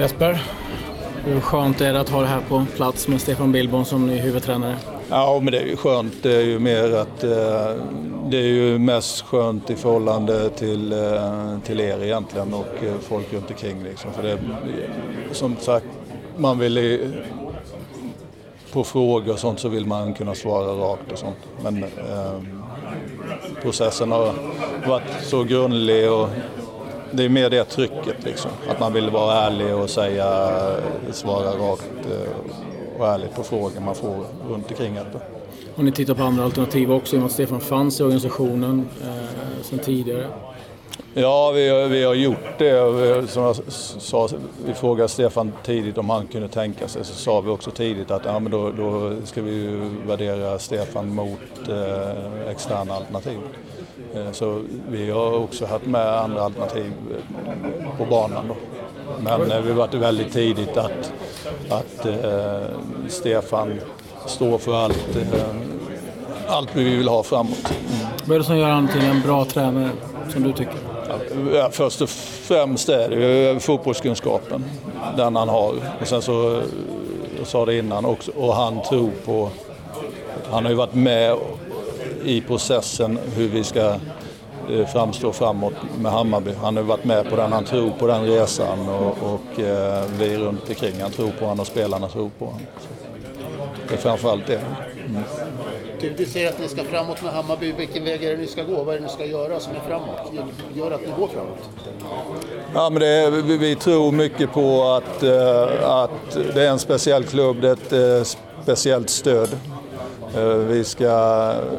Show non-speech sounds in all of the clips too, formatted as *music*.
Jesper, hur skönt är det att ha det här på plats med Stefan Billborn som ny huvudtränare? Ja, men det är ju skönt. Det är ju mer att eh, det är ju mest skönt i förhållande till, eh, till er egentligen och eh, folk runt omkring. Liksom. För det, som sagt, man vill på frågor och sånt så vill man kunna svara rakt och sånt. Men eh, processen har varit så grundlig och det är mer det trycket liksom. Att man vill vara ärlig och säga, svara rakt eh, och ärligt på frågor man får runt omkring det. Har ni tittar på andra alternativ också i och med att Stefan fanns i organisationen eh, sedan tidigare? Ja, vi har, vi har gjort det. Som jag sa, vi frågade Stefan tidigt om han kunde tänka sig. Så sa vi också tidigt att ja, men då, då ska vi värdera Stefan mot eh, externa alternativ. Eh, så vi har också haft med andra alternativ eh, på banan. Då. Men eh, vi varit väldigt tidigt att, att eh, Stefan står för allt, eh, allt vi vill ha framåt. Mm. Vad är det som gör honom till en bra tränare, som du tycker? Ja, först och främst är det ju fotbollskunskapen, den han har. Och sen så, jag sa det innan också, och han tror på... Han har ju varit med i processen hur vi ska eh, framstå framåt med Hammarby. Han har varit med på den, han tror på den resan och, och eh, vi runt omkring. Han tror på honom och spelarna tror på honom. Det är framförallt det. Mm. Du, du säger att ni ska framåt med Hammarby. Vilken väg är det ni ska gå? Vad är det ni ska göra som är framåt? Gör att ni går framåt? Ja, men är, vi, vi, tror mycket på att, eh, att det är en speciell klubb, det är ett eh, speciellt stöd. Eh, vi ska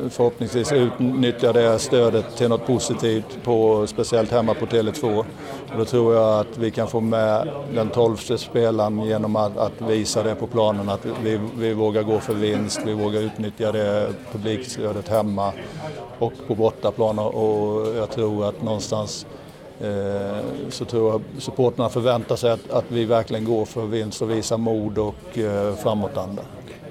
förhoppningsvis utnyttja det stödet till något positivt, på, speciellt hemma på Tele2. Då tror jag att vi kan få med den tolfte spelaren genom att, att, visa det på planen, att vi, vi vågar gå för vinst, vi vågar utnyttja det publikstödet hemma och på bortaplan. Och jag tror att någonstans eh, så tror jag supporterna förväntar sig att, att vi verkligen går för vinst och visar mod och eh, framåtanda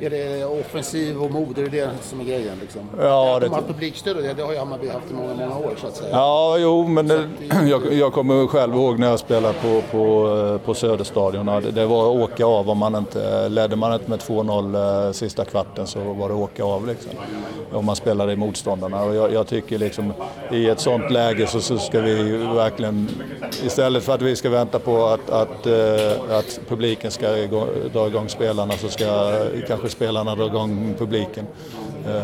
är det offensiv och mod, är det det som är grejen? Liksom? Ja, det... De har publikstöd och det, det har ju Hammarby haft i många, många år så att säga. Ja, jo, men det, jag, jag, kommer själv ihåg när jag spelade på, på, på Söderstadion. Det, det var att åka av om man inte, ledde man inte med 2-0 eh, sista kvarten så var det åka av liksom. Om man spelade i motståndarna. Och jag, jag tycker liksom i ett sånt läge så, så, ska vi verkligen, istället för att vi ska vänta på att, att, eh, att publiken ska dra igång spelarna så ska kanske spelarna drar igång publiken. Eh,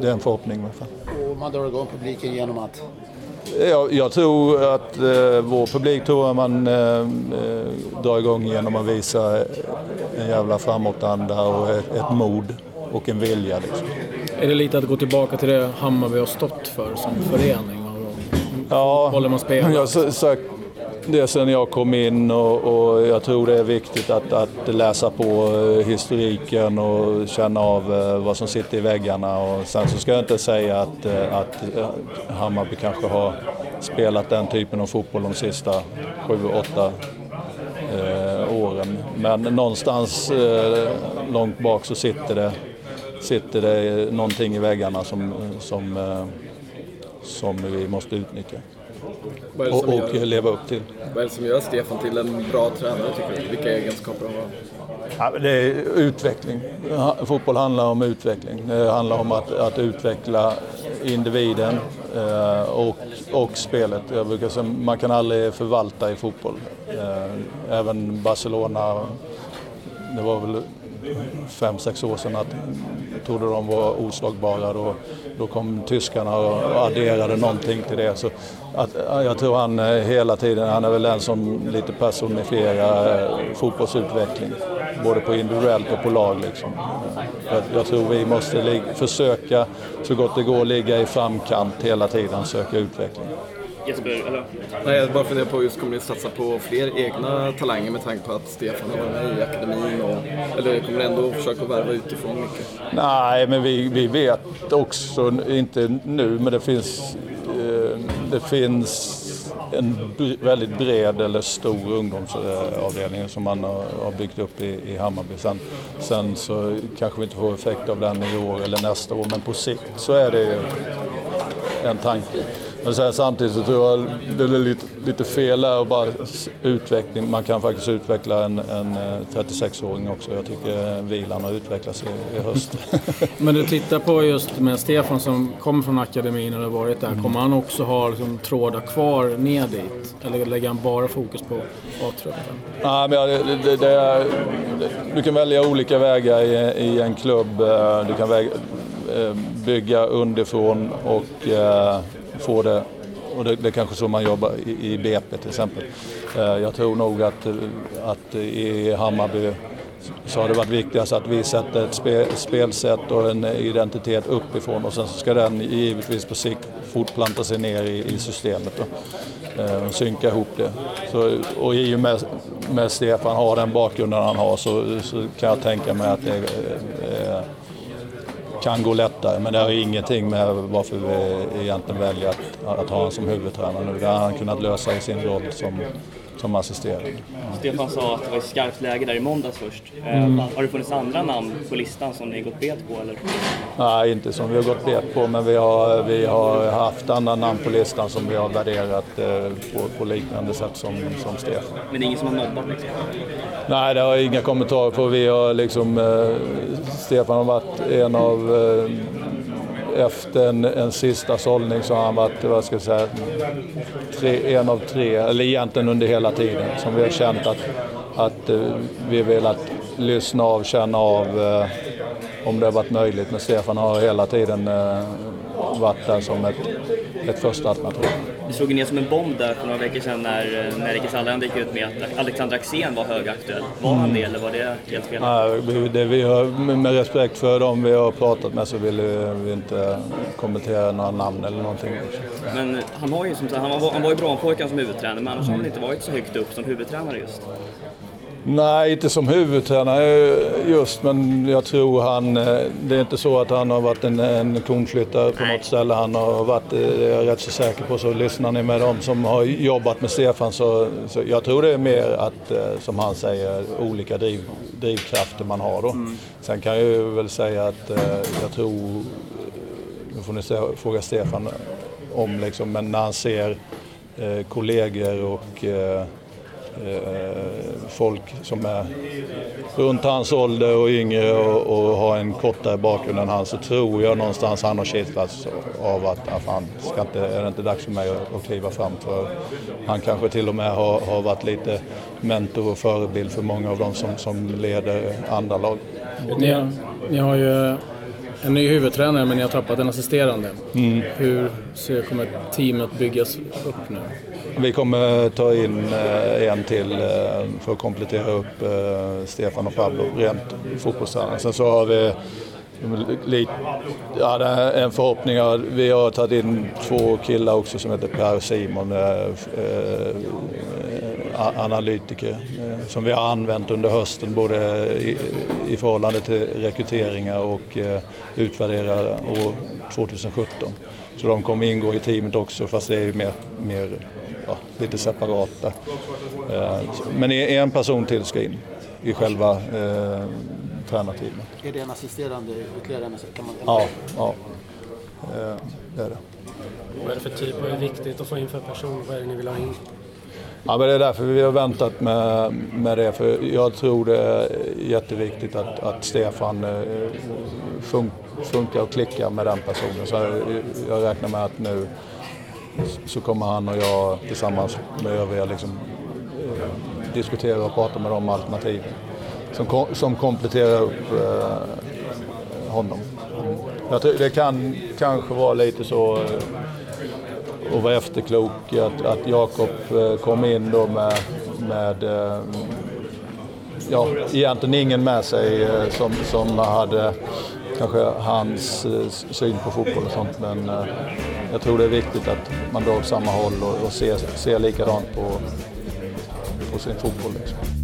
det är en förhoppning i alla fall. Och man drar igång publiken genom att? Jag, jag tror att eh, vår publik tror att man eh, eh, drar igång genom att visa en jävla framåtanda och ett, ett mod och en vilja. Liksom. Är det lite att gå tillbaka till det Hammarby har stått för som förening? Ja, man spelar? Jag har sagt det sen jag kom in och, och, jag tror det är viktigt att, att läsa på eh, historiken och känna av eh, vad som sitter i väggarna. Och sen så ska jag inte säga att, eh, att Hammarby kanske har spelat den typen av fotboll de sista sju, åtta eh, åren. Men någonstans eh, långt bak så sitter det, sitter det någonting i väggarna som, som, eh, som vi måste utnyttja och, och gör, leva upp till. Vad är det som gör Stefan till en bra tränare tycker du? Vilka egenskaper har han? Ja, det är utveckling. Fotboll handlar om utveckling. Det handlar om att, att utveckla individen eh, och, och spelet. Jag brukar säga, man kan aldrig förvalta i fotboll. Eh, även Barcelona, det var väl fem, sex år sedan att trodde de var oslagbara. Då, då kom tyskarna och adderade någonting till det. Så att, jag tror han eh, hela tiden, han är väl den som lite personifierar eh, fotbollsutveckling. Både på individuellt och på lag. Liksom. Jag, jag tror vi måste försöka så gott det går ligga i framkant hela tiden, söka utveckling. Jesper, eller? Nej, jag bara funderar på just kommer ni satsa på fler egna talanger med tanke på att Stefan har varit med i akademin? Och, eller kommer ni ändå försöka värva utifrån mycket? Nej, men vi, vi vet också, inte nu, men det finns, eh, det finns en väldigt bred eller stor ungdomsavdelning som man har byggt upp i, i Hammarby. Sen, sen så kanske vi inte får effekt av den i år eller nästa år, men på sikt så är det en tanke. Men samtidigt så tror jag det är lite, lite fel där att bara utveckling. Man kan faktiskt utveckla en, en 36-åring också. Jag tycker Vilan har utvecklats i, i höst. *laughs* Men du tittar på just med Stefan som kommer från akademin och har varit där. Kommer han också ha liksom, trådar kvar ner dit? Eller lägger han bara fokus på A-truppen? Nej, men det, det, är, du kan välja olika vägar i, i en klubb. Du kan väga, eh, bygga underifrån och få det och det, det är kanske så man jobbar i, i BP till exempel. Eh, jag tror nog att, att i Hammarby så har det varit viktigast att vi sätter ett spe, spelsätt och en identitet uppifrån och sen så ska den givetvis på sikt fortplanta sig ner i, i systemet eh, och synka ihop det. Så, och i och med, med Stefan har den bakgrunden han har så, så kan jag tänka mig att det kan gå lättare. Men det har ingenting med varför vi egentligen väljer att, att ha honom som huvudtränare nu. Det har han kunnat lösa i sin roll som, som assisterande. Stefan sa att det var ett skarpt läge där i måndags först. Mm. Har det funnits andra namn på listan som ni gått bet på? Eller? Nej, inte som vi har gått bet på, men vi har, vi har haft andra namn på listan som vi har värderat eh, på, på, liknande sätt som, som Stefan. Men det är ingen som har nobbat liksom? Nej, det har jag inga kommentarer på. Vi har liksom, eh, Stefan har varit en av eh, efter en, en sista sållning så har han varit, vad ska jag säga, tre, en av tre, eller egentligen under hela tiden, som vi har känt att, att eh, vi har velat lyssna av, känna av eh, om det har varit möjligt. Men Stefan har hela tiden eh, varit där som ett, ett första alternativ. Det slog ner som en bomb där för några veckor sedan när, när Rikes Allehanda gick ut med att Alexander Axén var högaktuell. Var mm. han det eller var det helt fel? Nej, det vi har, med respekt för dem vi har pratat med så vill vi inte kommentera några namn eller någonting. Men han, har ju som sagt, han, var, han var ju bra pojken som huvudtränare men annars har han inte varit så högt upp som huvudtränare just. Nej, inte som huvudtränare just, men jag tror han... Eh, det är inte så att han har varit en, en konflyttare på något ställe. Han har varit, det är jag rätt så säker på, så lyssnar ni med dem som har jobbat med Stefan så, så jag tror det är mer att, eh, som han säger, olika driv, drivkrafter man har då. Mm. Sen kan jag väl säga att eh, jag tror, nu får ni fråga Stefan om liksom, men när han ser kollegor och Eh, Eh, folk som är runt hans ålder och yngre och, och har en kortare bakgrund än han så tror jag någonstans han har kittlats av att, att ska inte, är det inte dags för mig att, att kliva fram för han kanske till och med har, har varit lite mentor och förebild för många av dem som, som leder andra lag. Ni ni har ju en ny huvudtränare men ni har tappat en assisterande. Mm. Hur ser, kommer teamet byggas upp nu? Vi kommer ta in eh, en till eh, för att komplettera upp eh, Stefan och Pablo rent fotbollstränare. Sen så har vi ja, en förhoppning. Vi har tagit in två killar också som heter Per och Simon, analytiker, som vi har använt under hösten både i, i förhållande till rekryteringar och utvärdera år 2017. Så de kommer ingå i teamet också fast det är mer, mer ja, lite separata. Eh, men en person till ska in i själva eh, tränarteamet. Är det en assisterande ytterligare? Kan man ja, ja eh, det är det. Vad är det för typ? Vad är viktigt att få in för person? Vad är det ni vill ha in? Ja, men det är därför vi har väntat med, med det. För jag tror det är jätteviktigt att, att Stefan eh, fun, funkar och klickar med den personen. Så jag räknar med att nu så kommer han och jag tillsammans med övriga liksom, eh, diskutera och prata med de alternativen som, som kompletterar upp eh, honom. Jag tror, det kan kanske vara lite så eh, och var vara efterklok att, att Jakob eh, kom in då med, med eh, ja, egentligen ingen med sig eh, som, som hade kanske hans syn på fotboll och sånt. Men jag tror det är viktigt att man drar åt samma håll och, och ser, ser likadant på, på sin fotboll. Liksom.